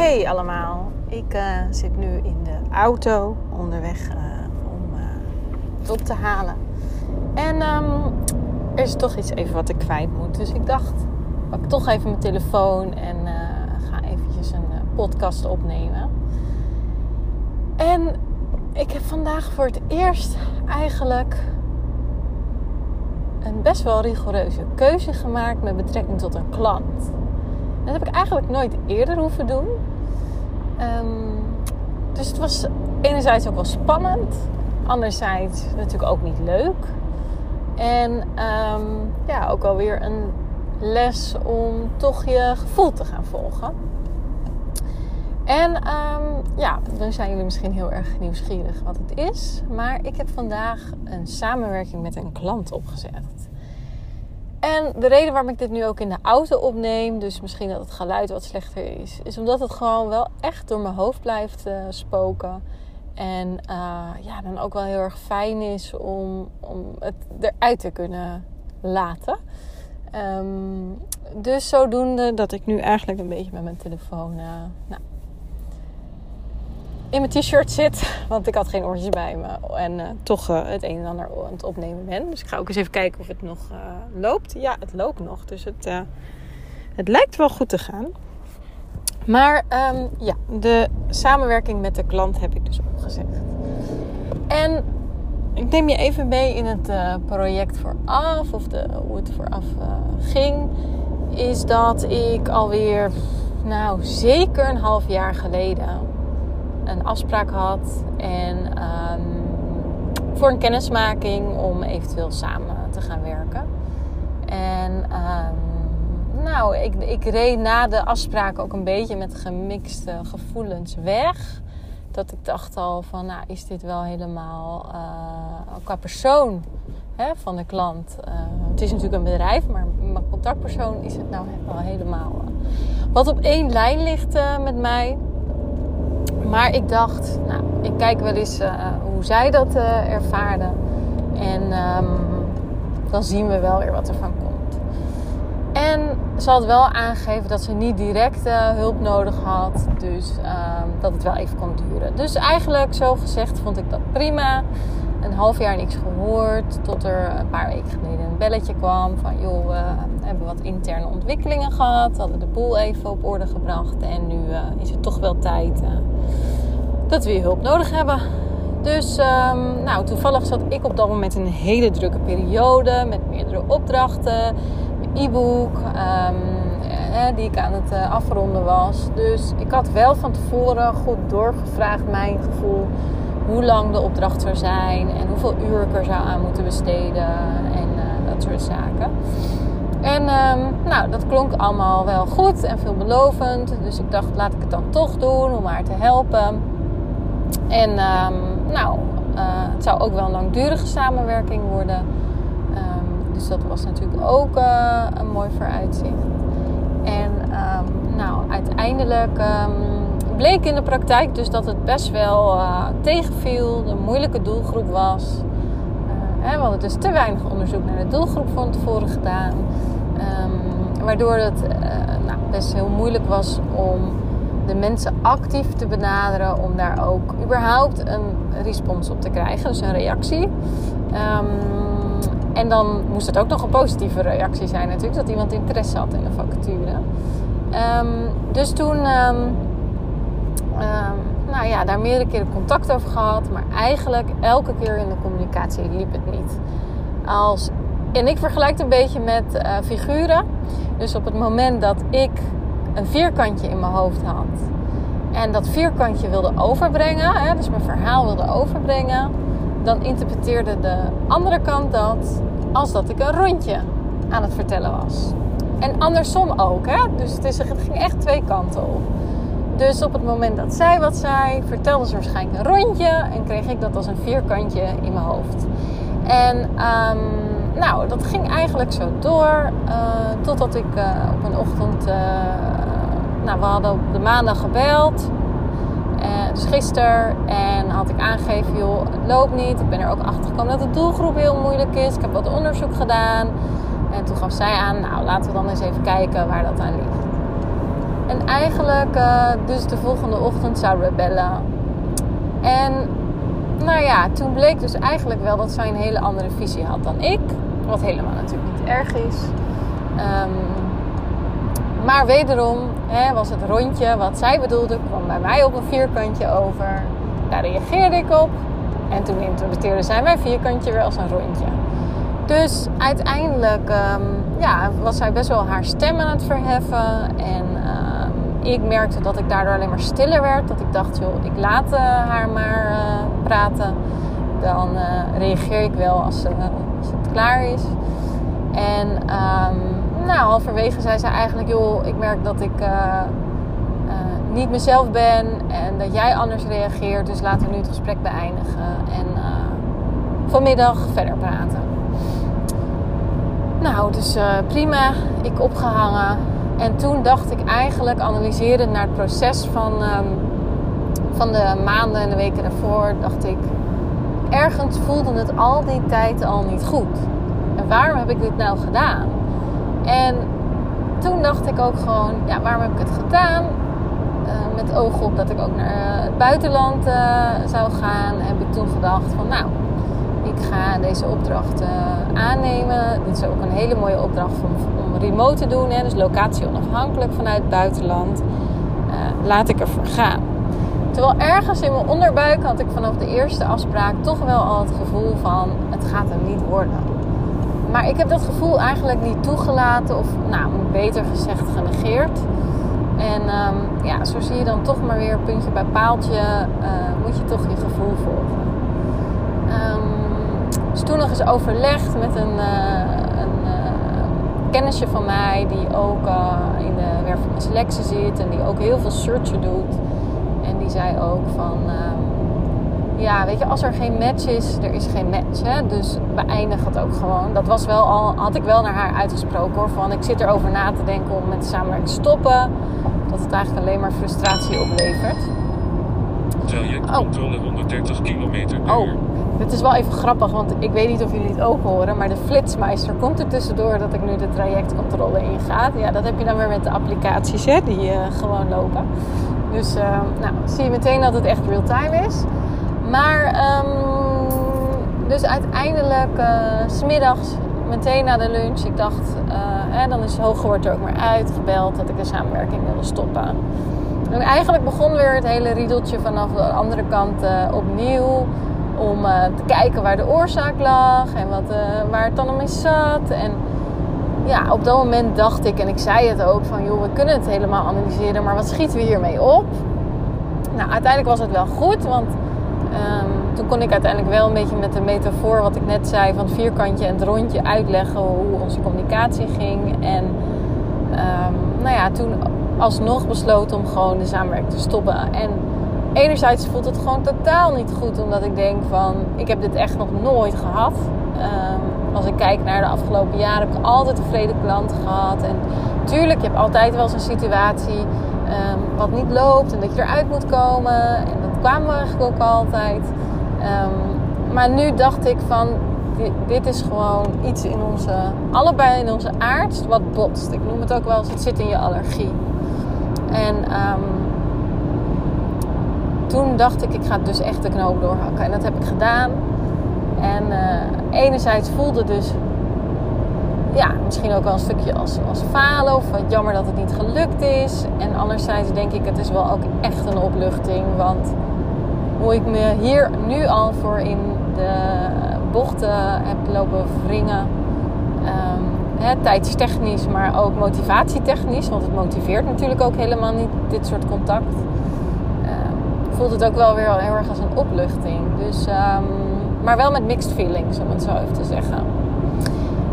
Hey allemaal, ik uh, zit nu in de auto onderweg uh, om uh, het op te halen. En um, er is toch iets even wat ik kwijt moet. Dus ik dacht, pak toch even mijn telefoon en ga eventjes een podcast opnemen. En ik heb vandaag voor het eerst eigenlijk een best wel rigoureuze keuze gemaakt met betrekking tot een klant. Dat heb ik eigenlijk nooit eerder hoeven doen. Um, dus het was enerzijds ook wel spannend. Anderzijds natuurlijk ook niet leuk. En um, ja, ook alweer een les om toch je gevoel te gaan volgen. En um, ja, dan zijn jullie misschien heel erg nieuwsgierig wat het is. Maar ik heb vandaag een samenwerking met een klant opgezet. En de reden waarom ik dit nu ook in de auto opneem, dus misschien dat het geluid wat slechter is, is omdat het gewoon wel echt door mijn hoofd blijft uh, spoken. En uh, ja, dan ook wel heel erg fijn is om, om het eruit te kunnen laten. Um, dus zodoende dat ik nu eigenlijk een beetje met mijn telefoon uh, nou, in mijn t-shirt zit. Want ik had geen oortjes bij me. En uh, toch uh, het een en ander aan het opnemen ben. Dus ik ga ook eens even kijken of het nog uh, loopt. Ja, het loopt nog. Dus het, het lijkt wel goed te gaan. Maar um, ja, de samenwerking met de klant heb ik dus opgezegd. En ik neem je even mee in het project vooraf. Of de, hoe het vooraf ging. Is dat ik alweer, nou zeker een half jaar geleden een afspraak had. En um, voor een kennismaking om eventueel samen te gaan werken. En um, nou, ik, ik reed na de afspraak ook een beetje met gemixte gevoelens weg. Dat ik dacht al van, nou is dit wel helemaal uh, qua persoon hè, van de klant. Uh, het is natuurlijk een bedrijf, maar mijn contactpersoon is het nou wel helemaal. Wat op één lijn ligt uh, met mij. Maar ik dacht, nou, ik kijk wel eens uh, hoe zij dat uh, ervaarden. En um, dan zien we wel weer wat er van komt. En ze had wel aangegeven dat ze niet direct uh, hulp nodig had. Dus um, dat het wel even kon duren. Dus eigenlijk, zo gezegd, vond ik dat prima. Een half jaar niks gehoord. Tot er een paar weken geleden een belletje kwam. Van joh, we hebben wat interne ontwikkelingen gehad. We hadden de boel even op orde gebracht. En nu is het toch wel tijd dat we je hulp nodig hebben. Dus um, nou, toevallig zat ik op dat moment in een hele drukke periode met meerdere opdrachten, e-book um, die ik aan het afronden was. Dus ik had wel van tevoren goed doorgevraagd mijn gevoel hoe lang de opdracht zou zijn en hoeveel uur ik er zou aan moeten besteden en uh, dat soort zaken. En um, nou, dat klonk allemaal wel goed en veelbelovend. Dus ik dacht, laat ik het dan toch doen om haar te helpen. En um, nou, uh, het zou ook wel een langdurige samenwerking worden. Um, dus dat was natuurlijk ook uh, een mooi vooruitzicht. En nou, uiteindelijk bleek in de praktijk dus dat het best wel uh, tegenviel. Een moeilijke doelgroep was. Hè, we hadden dus te weinig onderzoek naar de doelgroep van tevoren gedaan. waardoor het nou, best heel moeilijk was om de mensen actief te benaderen om daar ook überhaupt een respons op te krijgen, dus een reactie. Um, en dan moest het ook nog een positieve reactie zijn natuurlijk, dat iemand interesse had in de vacature. Um, dus toen, nou ja, daar meerdere keren contact over gehad, maar eigenlijk elke keer in de communicatie liep het niet. Als, en ik vergelijk het een beetje met uh, figuren. Dus op het moment dat ik een vierkantje in mijn hoofd had. En dat vierkantje wilde overbrengen, hè, dus mijn verhaal wilde overbrengen. Dan interpreteerde de andere kant dat als dat ik een rondje aan het vertellen was. en andersom ook. Hè? Dus het, is, het ging echt twee kanten op. Dus op het moment dat zij wat zei, vertelde ze waarschijnlijk een rondje en kreeg ik dat als een vierkantje in mijn hoofd. En um, nou, dat ging eigenlijk zo door uh, totdat ik uh, op een ochtend, uh, nou, we hadden op de maandag gebeld. dus gisteren en had ik aangegeven, joh, het loopt niet. Ik ben er ook achter gekomen dat de doelgroep heel moeilijk is. Ik heb wat onderzoek gedaan. En toen gaf zij aan, nou, laten we dan eens even kijken waar dat aan ligt. En eigenlijk, uh, dus de volgende ochtend zouden we bellen. En nou ja, toen bleek dus eigenlijk wel dat zij een hele andere visie had dan ik. Wat helemaal natuurlijk niet erg is. Um, maar wederom hè, was het rondje wat zij bedoelde, kwam bij mij op een vierkantje over. Daar reageerde ik op. En toen interpreteerde zij mijn vierkantje weer als een rondje. Dus uiteindelijk um, ja, was zij best wel haar stem aan het verheffen. En ik merkte dat ik daardoor alleen maar stiller werd. Dat ik dacht, joh, ik laat uh, haar maar uh, praten. Dan uh, reageer ik wel als, als, het klaar is. En um, nou, halverwege zei ze eigenlijk, joh, ik merk dat ik niet mezelf ben. En dat jij anders reageert. Dus laten we nu het gesprek beëindigen. En vanmiddag verder praten. Nou, dus prima. Ik opgehangen. En toen dacht ik eigenlijk, analyserend naar het proces van, um, van de maanden en de weken daarvoor, dacht ik, ergens voelde het al die tijd al niet goed. En waarom heb ik dit nou gedaan? En toen dacht ik ook gewoon, ja, waarom heb ik het gedaan? Uh, met oog op dat ik ook naar het buitenland uh, zou gaan, heb ik toen gedacht van, nou, ga deze opdracht uh, aannemen. Dit is ook een hele mooie opdracht om, om remote te doen, hè, dus locatie onafhankelijk vanuit het buitenland. Uh, laat ik ervoor gaan. Terwijl ergens in mijn onderbuik had ik vanaf de eerste afspraak toch wel al het gevoel van het gaat hem niet worden. Maar ik heb dat gevoel eigenlijk niet toegelaten of nou, beter gezegd genegeerd. En um, ja, zo zie je dan toch maar weer puntje bij paaltje, uh, moet je toch je gevoel volgen. Um, dus toen nog eens overlegd met een, uh, een uh, kennisje van mij, die ook uh, in de werving en selectie zit en die ook heel veel searchen doet. En die zei ook van, ehm, ja, weet je, als er geen match is, er is geen match. Hè? Dus beëindig het ook gewoon. Dat was wel al, had ik wel naar haar uitgesproken hoor. Van ik zit erover na te denken om met de samenwerking te stoppen. Dat het eigenlijk alleen maar frustratie oplevert. Trajectcontrole oh. 130 km per oh. Het is wel even grappig, want ik weet niet of jullie het ook horen, maar de flitsmeister komt er tussendoor dat ik nu de trajectcontrole inga. Ja, dat heb je dan weer met de applicaties hè, die uh, gewoon lopen. Dus uh, nou, zie je meteen dat het echt real-time is. Maar, um, dus uiteindelijk, uh, smiddags, meteen na de lunch, ik dacht, hè, dan is Hooggewoord er ook maar uitgebeld dat ik de samenwerking wilde stoppen. En eigenlijk begon weer het hele riedeltje vanaf de andere kant opnieuw om uh, te kijken waar de oorzaak lag en wat, uh, waar het dan is zat. En ja, op dat moment dacht ik, en ik zei het ook, van joh, we kunnen het helemaal analyseren, maar wat schieten we hiermee op? Nou, uiteindelijk was het wel goed, want um, toen kon ik uiteindelijk wel een beetje met de metafoor, wat ik net zei, van het vierkantje en het rondje uitleggen hoe onze communicatie ging. En um, nou ja, toen alsnog besloten om gewoon de samenwerking te stoppen. En enerzijds voelt het gewoon totaal niet goed. Omdat ik denk van, ik heb dit echt nog nooit gehad. Um, als ik kijk naar de afgelopen jaren heb ik altijd tevreden klanten gehad. En tuurlijk, je hebt altijd wel eens een situatie um, wat niet loopt. En dat je eruit moet komen. En dat kwamen we eigenlijk ook altijd. Um, maar nu dacht ik van, dit, is gewoon iets in onze, allebei in onze aard wat botst. Ik noem het ook wel eens, het zit in je allergie. En... toen dacht ik, ik ga dus echt de knoop doorhakken. En dat heb ik gedaan. En uh, enerzijds voelde dus, ja, misschien ook wel een stukje als, als falen of wat jammer dat het niet gelukt is. En anderzijds denk ik, het is wel ook echt een opluchting. Want hoe ik me hier nu al voor in de bochten heb lopen wringen. Um, hè, tijdstechnisch, maar ook motivatietechnisch. Want het motiveert natuurlijk ook helemaal niet dit soort contact voelt het ook wel weer heel erg als een opluchting. Dus, um, maar wel met mixed feelings, om het zo even te zeggen.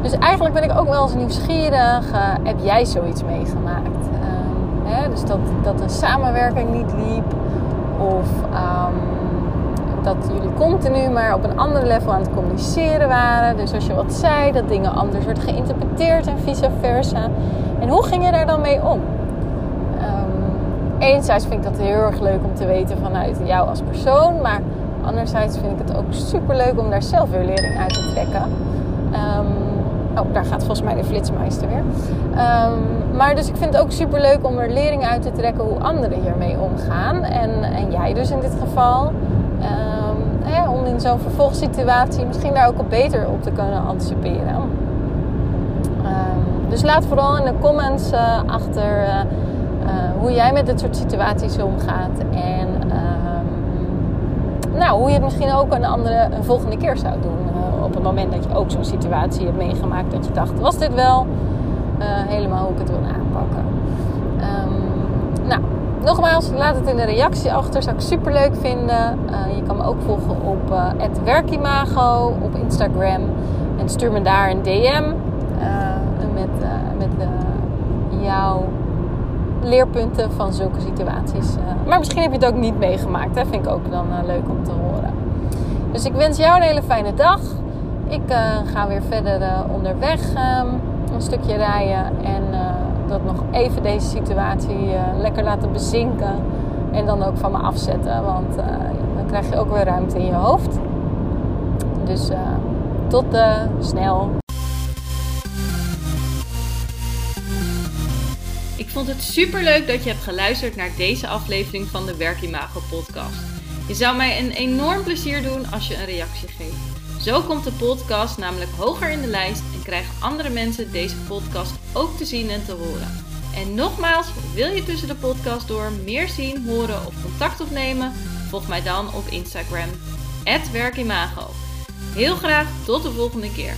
Dus eigenlijk ben ik ook wel eens nieuwsgierig. Uh, heb jij zoiets meegemaakt? Uh, hè? Dus dat, dat een samenwerking niet liep. Of um, dat jullie continu maar op een ander level aan het communiceren waren. Dus als je wat zei, dat dingen anders werd geïnterpreteerd en vice versa. En hoe ging je daar dan mee om? Enerzijds vind ik dat heel erg leuk om te weten vanuit jou als persoon. Maar anderzijds vind ik het ook super leuk om daar zelf weer lering uit te trekken. Um, Oh, daar gaat volgens mij de flitsmeister weer. Um, maar dus ik vind het ook super leuk om er lering uit te trekken hoe anderen hiermee omgaan. En, en jij dus in dit geval. Um, hè, om in zo'n vervolgssituatie misschien daar ook op beter op te kunnen anticiperen. Dus laat vooral in de comments uh, achter uh, hoe jij met dit soort situaties omgaat. En nou, hoe je het misschien ook een, andere, een volgende keer zou doen op het moment dat je ook zo'n situatie hebt meegemaakt dat je dacht, was dit wel uh, helemaal hoe ik het wil aanpakken. Um, nou, nogmaals, laat het in de reactie achter. Zou ik super leuk vinden. Je kan me ook volgen op werkimago op Instagram. En stuur me daar een DM met, met jouw leerpunten van zulke situaties. maar misschien heb je het ook niet meegemaakt. Hè? Vind ik ook dan leuk om te horen. Dus ik wens jou een hele fijne dag. Ik uh, ga weer verder onderweg um, een stukje rijden en dat nog even deze situatie lekker laten bezinken en dan ook van me afzetten, want dan krijg je ook weer ruimte in je hoofd. Dus tot snel. Vond het super leuk dat je hebt geluisterd naar deze aflevering van de Werkimago podcast. Je zou mij een enorm plezier doen als je een reactie geeft. Zo komt de podcast namelijk hoger in de lijst en krijgen andere mensen deze podcast ook te zien en te horen. En nogmaals, wil je tussen de podcast door meer zien, horen of contact opnemen? Volg mij dan op Instagram, werkimago. Heel graag tot de volgende keer.